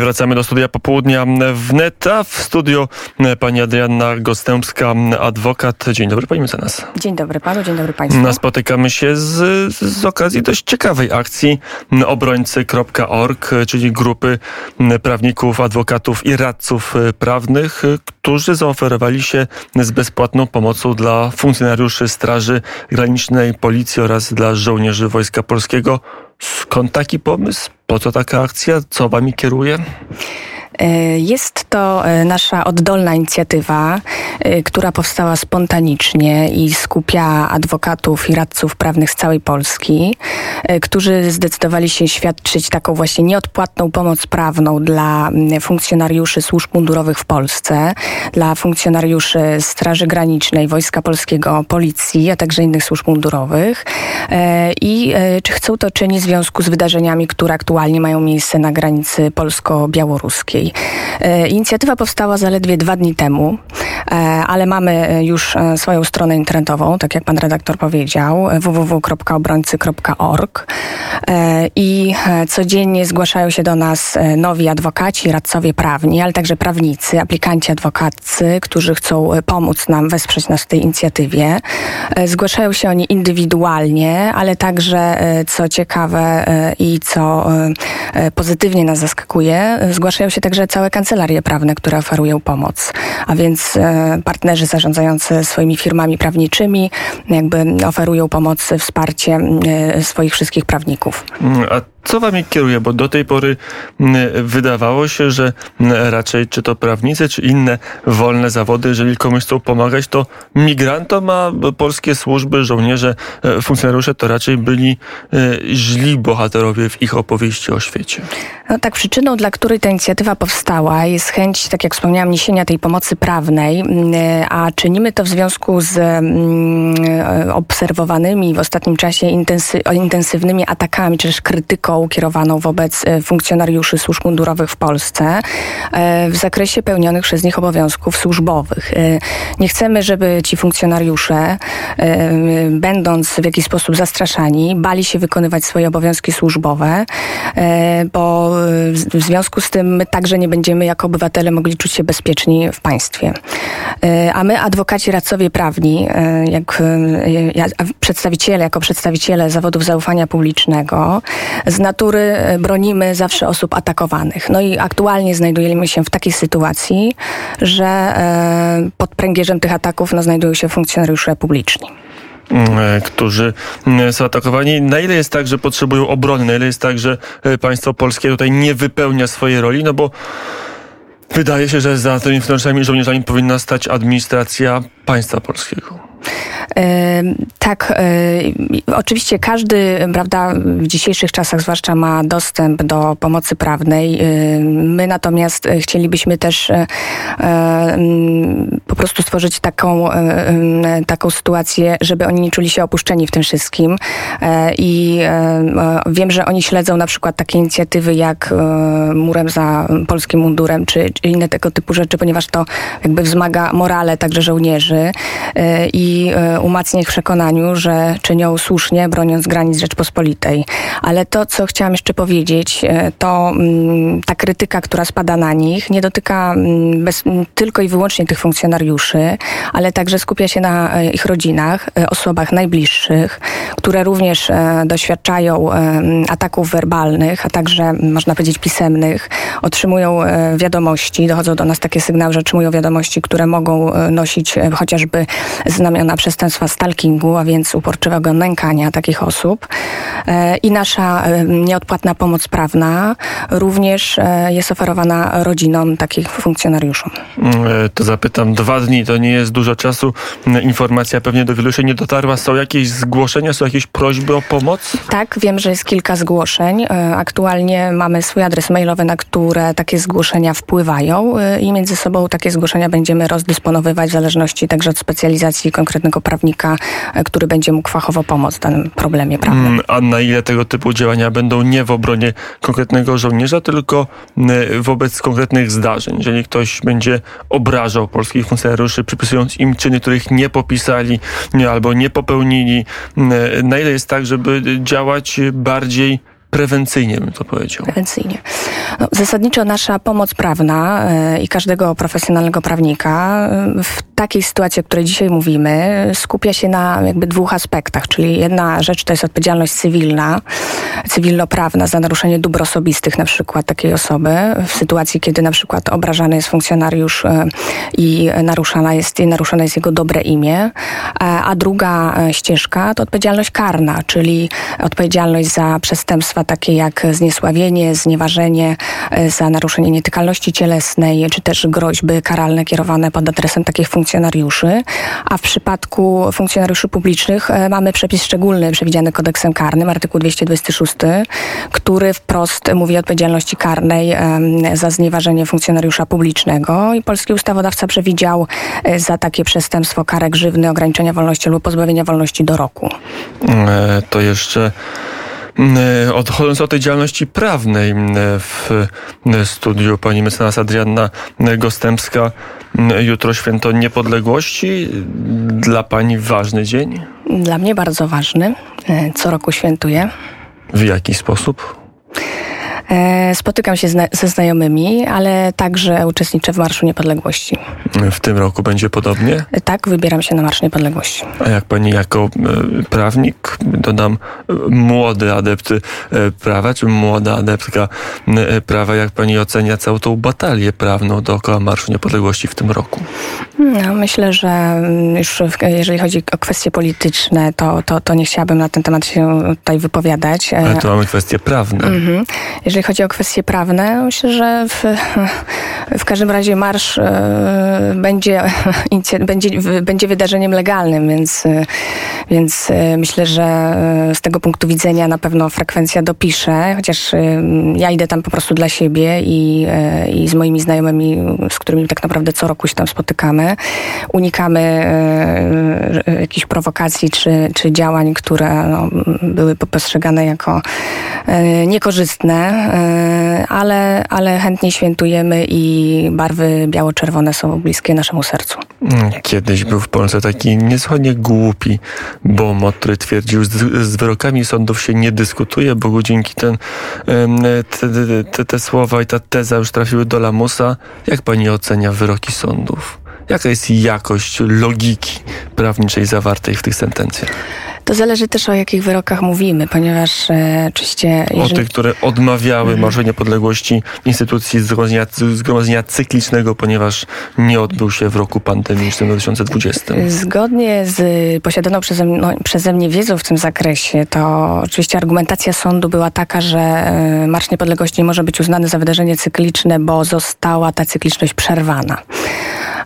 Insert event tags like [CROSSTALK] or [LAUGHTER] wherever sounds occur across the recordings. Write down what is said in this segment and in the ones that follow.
Wracamy do studia popołudnia wnet, a w studiu pani Adrianna Gostępska, adwokat. Dzień dobry pani mecenas. Dzień dobry panu, dzień dobry państwu. Spotykamy się z, z okazji dość ciekawej akcji obrońcy.org, czyli grupy prawników, adwokatów i radców prawnych, którzy zaoferowali się z bezpłatną pomocą dla funkcjonariuszy Straży Granicznej, Policji oraz dla żołnierzy Wojska Polskiego. Skąd taki pomysł? Po co taka akcja? Co wami kieruje? E, jest to e, nasza oddolna inicjatywa, e, która powstała spontanicznie i skupia adwokatów i radców prawnych z całej Polski, którzy zdecydowali się świadczyć taką właśnie nieodpłatną pomoc prawną dla funkcjonariuszy służb mundurowych w Polsce, dla funkcjonariuszy Straży Granicznej, Wojska Polskiego, Policji, a także innych służb mundurowych. I czy chcą to czynić w związku z wydarzeniami, które aktualnie mają miejsce na granicy polsko-białoruskiej. E, inicjatywa powstała zaledwie dwa dni temu, ale mamy e, już swoją stronę internetową, tak jak pan redaktor powiedział, www.obrońcy.org i codziennie zgłaszają się do nas nowi adwokaci, radcowie prawni, ale także prawnicy, aplikanci adwokaccy, którzy chcą pomóc nam, wesprzeć nas w tej inicjatywie. Zgłaszają się oni indywidualnie, ale także, co ciekawe i co pozytywnie nas zaskakuje, zgłaszają się także całe kancelarie prawne, które oferują pomoc, a więc e, partnerzy zarządzający swoimi firmami prawniczymi jakby oferują pomoc, wsparcie e, swoich wszystkich prawników. Mm, a co wami kieruje? Bo do tej pory wydawało się, że raczej czy to prawnicy, czy inne wolne zawody, jeżeli komuś chcą pomagać, to migrantom, a polskie służby, żołnierze, e, funkcjonariusze to raczej byli źli bohaterowie w ich opowieści o świecie. No tak, przyczyną, dla której ta inicjatywa powstała, jest chęć, tak jak wspomniałam, niesienia tej pomocy prawnej, mm, a czynimy to w związku z mm, obserwowanymi w ostatnim czasie intensy intensywnymi atakami, czy też krytyką kierowaną wobec e, funkcjonariuszy służb mundurowych w Polsce e, w zakresie pełnionych przez nich obowiązków służbowych. E, nie chcemy, żeby ci funkcjonariusze, będąc w jakiś sposób zastraszani, bali się wykonywać swoje obowiązki służbowe, bo w związku z tym my także nie będziemy jako obywatele mogli czuć się bezpieczni w państwie. A my, adwokaci, radcowie prawni, jak przedstawiciele, jako przedstawiciele zawodów zaufania publicznego, z natury bronimy zawsze osób atakowanych. No i aktualnie znajdujemy się w takiej sytuacji, że pod pręgierzem tych ataków no, znajdują się funkcjonariusze publiczni. Mm, e, którzy mm, są atakowani. Na ile jest tak, że potrzebują obrony? Na ile jest tak, że e, państwo polskie tutaj nie wypełnia swojej roli? No bo wydaje się, że za tymi funkcjonariuszami i żołnierzami powinna stać administracja państwa polskiego. Tak, oczywiście każdy, prawda, w dzisiejszych czasach zwłaszcza ma dostęp do pomocy prawnej. My natomiast chcielibyśmy też e, po prostu stworzyć taką, taką sytuację, żeby oni nie czuli się opuszczeni w tym wszystkim. E, I wiem, że oni śledzą na przykład takie inicjatywy jak e, Murem za polskim mundurem, czy, inne tego typu rzeczy, ponieważ to jakby wzmaga morale także żołnierzy i umacnia ich w przekonaniu, że czynią słusznie, broniąc granic Rzeczpospolitej. Ale to, co chciałam jeszcze powiedzieć, e, to mm, ta krytyka, która spada na nich, nie dotyka mm, bez, tylko i wyłącznie tych funkcjonariuszy, ale także skupia się na e, ich rodzinach, e, osobach najbliższych, które również doświadczają ataków werbalnych, a także, można powiedzieć, pisemnych, otrzymują wiadomości, dochodzą do nas takie sygnały, że otrzymują wiadomości, które mogą nosić chociażby znamiona przestępstwa stalkingu, a więc uporczywego nękania takich osób. E, I nasza e, nieodpłatna pomoc prawna również e, jest oferowana rodzinom takich funkcjonariuszy. Mm, to zapytam, dwa dni to nie jest dużo czasu. Informacja pewnie do wielu się nie dotarła. Są jakieś zgłoszenia, są jakieś prośby o pomoc? Tak, wiem, że jest kilka zgłoszeń. Aktualnie mamy swój adres mailowy, na które takie zgłoszenia wpływają i między sobą takie zgłoszenia będziemy rozdysponowywać w zależności także od specjalizacji konkretnego prawnika, który będzie mógł fachowo pomóc w danym problemie prawnym. Mm, a na ile tego typu działania będą nie w obronie konkretnego żołnierza, tylko wobec konkretnych zdarzeń? Jeżeli ktoś będzie obrażał polskich funkcjonariuszy, przypisując im czyny, których nie popisali albo nie popełnili, na ile jest tak, żeby działać bardziej prewencyjnie, bym to powiedział. Prewencyjnie. No, zasadniczo nasza pomoc prawna i każdego profesjonalnego prawnika w takiej sytuacji, o której dzisiaj mówimy, skupia się na jakby dwóch aspektach, czyli jedna rzecz to jest odpowiedzialność cywilna, cywilnoprawna za naruszenie dóbr osobistych na przykład takiej osoby. W sytuacji, kiedy na przykład obrażany jest funkcjonariusz e, i naruszana jest, naruszone jest jego dobre imię, e, a druga e, ścieżka to odpowiedzialność karna, czyli odpowiedzialność za przestępstwa takie jak zniesławienie, znieważenie, za naruszenie nietykalności cielesnej, czy też groźby karalne kierowane pod adresem takich funkcjonariuszy, a w przypadku funkcjonariuszy publicznych mamy przepis szczególny przewidziany kodeksem karnym, artykuł 226, który wprost mówi o odpowiedzialności karnej za znieważenie funkcjonariusza publicznego i polski ustawodawca przewidział e, za takie przestępstwo karę grzywny, ograniczenia wolności lub pozbawienia wolności do roku. E, to jeszcze e, Odchodząc od tej działalności prawnej w studiu pani mecenas Adrianna Gostępska, jutro święto niepodległości. Dla pani ważny dzień? Dla mnie bardzo ważny. Co roku świętuję. W jaki sposób? E, spotykam się ze znajomymi, ale także uczestniczę w Marszu Niepodległości. W tym roku będzie podobnie? E, tak, wybieram się na Marsz Niepodległości. A jak pani jako e, prawnik, dodam młody adept prawa, czy młoda adeptka prawa, jak pani ocenia całą tą batalię prawną dookoła Marszu Niepodległości w tym roku? No, myślę, że mm, już jeżeli chodzi o kwestie polityczne, to, to, to nie chciałabym na ten temat się tutaj wypowiadać. Ale tu mamy kwestie prawne. Mhm. Jeżeli chodzi o kwestie prawne, myślę, że w, w każdym razie marsz e, będzie, [LAUGHS] będzie, będzie wydarzeniem legalnym, więc, więc e, myślę, że e, z tego punktu widzenia na pewno frekwencja dopisze, chociaż ja idę tam po prostu dla siebie i, i z moimi znajomymi, z którymi tak naprawdę co roku się tam spotykamy. Unikamy jakichś prowokacji czy, czy działań, które no, były postrzegane jako niekorzystne E, ale, ale chętnie świętujemy i barwy biało-czerwone są bliskie naszemu sercu. Kiedyś był w Polsce taki niesłychanie głupi Bomot, który twierdził, że z wyrokami sądów się nie dyskutuje, bo dzięki ten, te, te, te słowa i ta teza już trafiły do lamusa. Jak pani ocenia wyroki sądów? Jaka jest jakość logiki prawniczej zawartej w tych sentencjach? To zależy też o jakich wyrokach mówimy, ponieważ e, oczywiście... Jeżeli... O tych, które odmawiały mhm. Marszu Niepodległości instytucji zgromadzenia, zgromadzenia cyklicznego, ponieważ nie odbył się w roku pandemicznym 2020. Zgodnie z posiadaną przeze, przeze mnie wiedzą w tym zakresie, to oczywiście argumentacja sądu była taka, że e, Marsz Niepodległości nie może być uznany za wydarzenie cykliczne, bo została ta cykliczność przerwana e,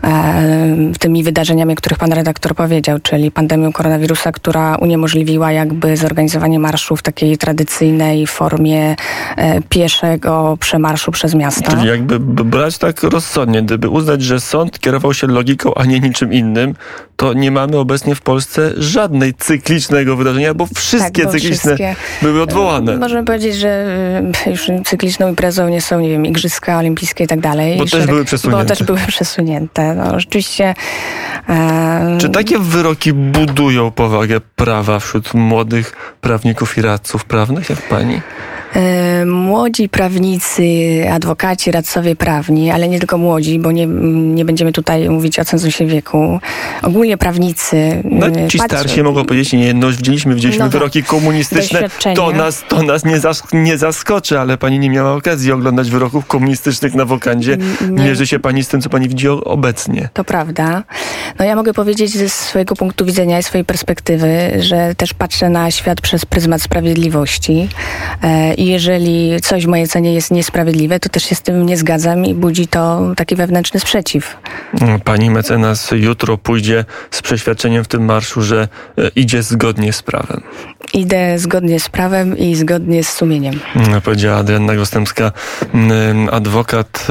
tymi wydarzeniami, o których pan redaktor powiedział, czyli pandemią koronawirusa, która uniemożliwiła jakby zorganizowanie marszu w takiej tradycyjnej formie e, pieszego przemarszu przez miasto. Czyli jakby brać tak rozsądnie, gdyby uznać, że sąd kierował się logiką, a nie niczym innym, to nie mamy obecnie w Polsce żadnej cyklicznego wydarzenia, bo wszystkie tak, bo cykliczne wszystkie, były odwołane. Możemy powiedzieć, że e, już cykliczną imprezą nie są, nie wiem, Igrzyska Olimpijskie i tak dalej. Bo też były przesunięte. Bo też były przesunięte. No, rzeczywiście... E... Czy takie wyroki budują powagę prawa wśród młodych prawników i radców prawnych, jak pani? E, młodzi prawnicy, adwokaci, radcowie prawni, ale nie tylko młodzi, bo nie, nie będziemy tutaj mówić o cenzusie wieku. Ogólnie prawnicy. No, e, ci starsi mogą powiedzieć, nie, no widzieliśmy, widzieliśmy no, wyroki komunistyczne, to nas, to nas nie, nie zaskoczy, ale pani nie miała okazji oglądać wyroków komunistycznych na wokandzie. Nie. Mierzy się pani z tym, co pani widzi obecnie. To prawda. No ja mogę powiedzieć ze swojego punktu widzenia i swojej perspektywy, że też patrzę na świat przez pryzmat sprawiedliwości e, i jeżeli coś w mojej cenie jest niesprawiedliwe, to też się z tym nie zgadzam i budzi to taki wewnętrzny sprzeciw. Pani mecenas jutro pójdzie z przeświadczeniem w tym marszu, że e, idzie zgodnie z prawem. Idę zgodnie z prawem i zgodnie z sumieniem. Mm, powiedziała Adrianna Gostępska, mm, adwokat,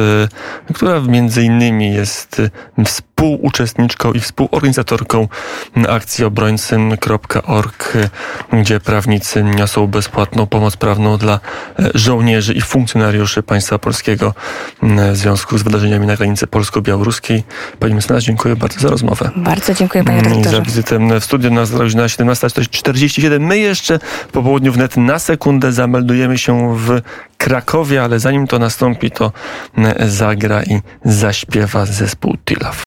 e, która między innymi jest współ współuczestniczką i współorganizatorką akcji obrońcy.org, gdzie prawnicy niosą bezpłatną pomoc prawną dla żołnierzy i funkcjonariuszy państwa polskiego w związku z wydarzeniami na granicy polsko-białoruskiej. Pani mecenas, dziękuję bardzo za rozmowę. Bardzo dziękuję panie redaktorze. I za wizytę w studiu na godzina 17.47. My jeszcze po południu wnet na sekundę zameldujemy się w Krakowie, ale zanim to nastąpi, to zagra i zaśpiewa zespół Tilaw.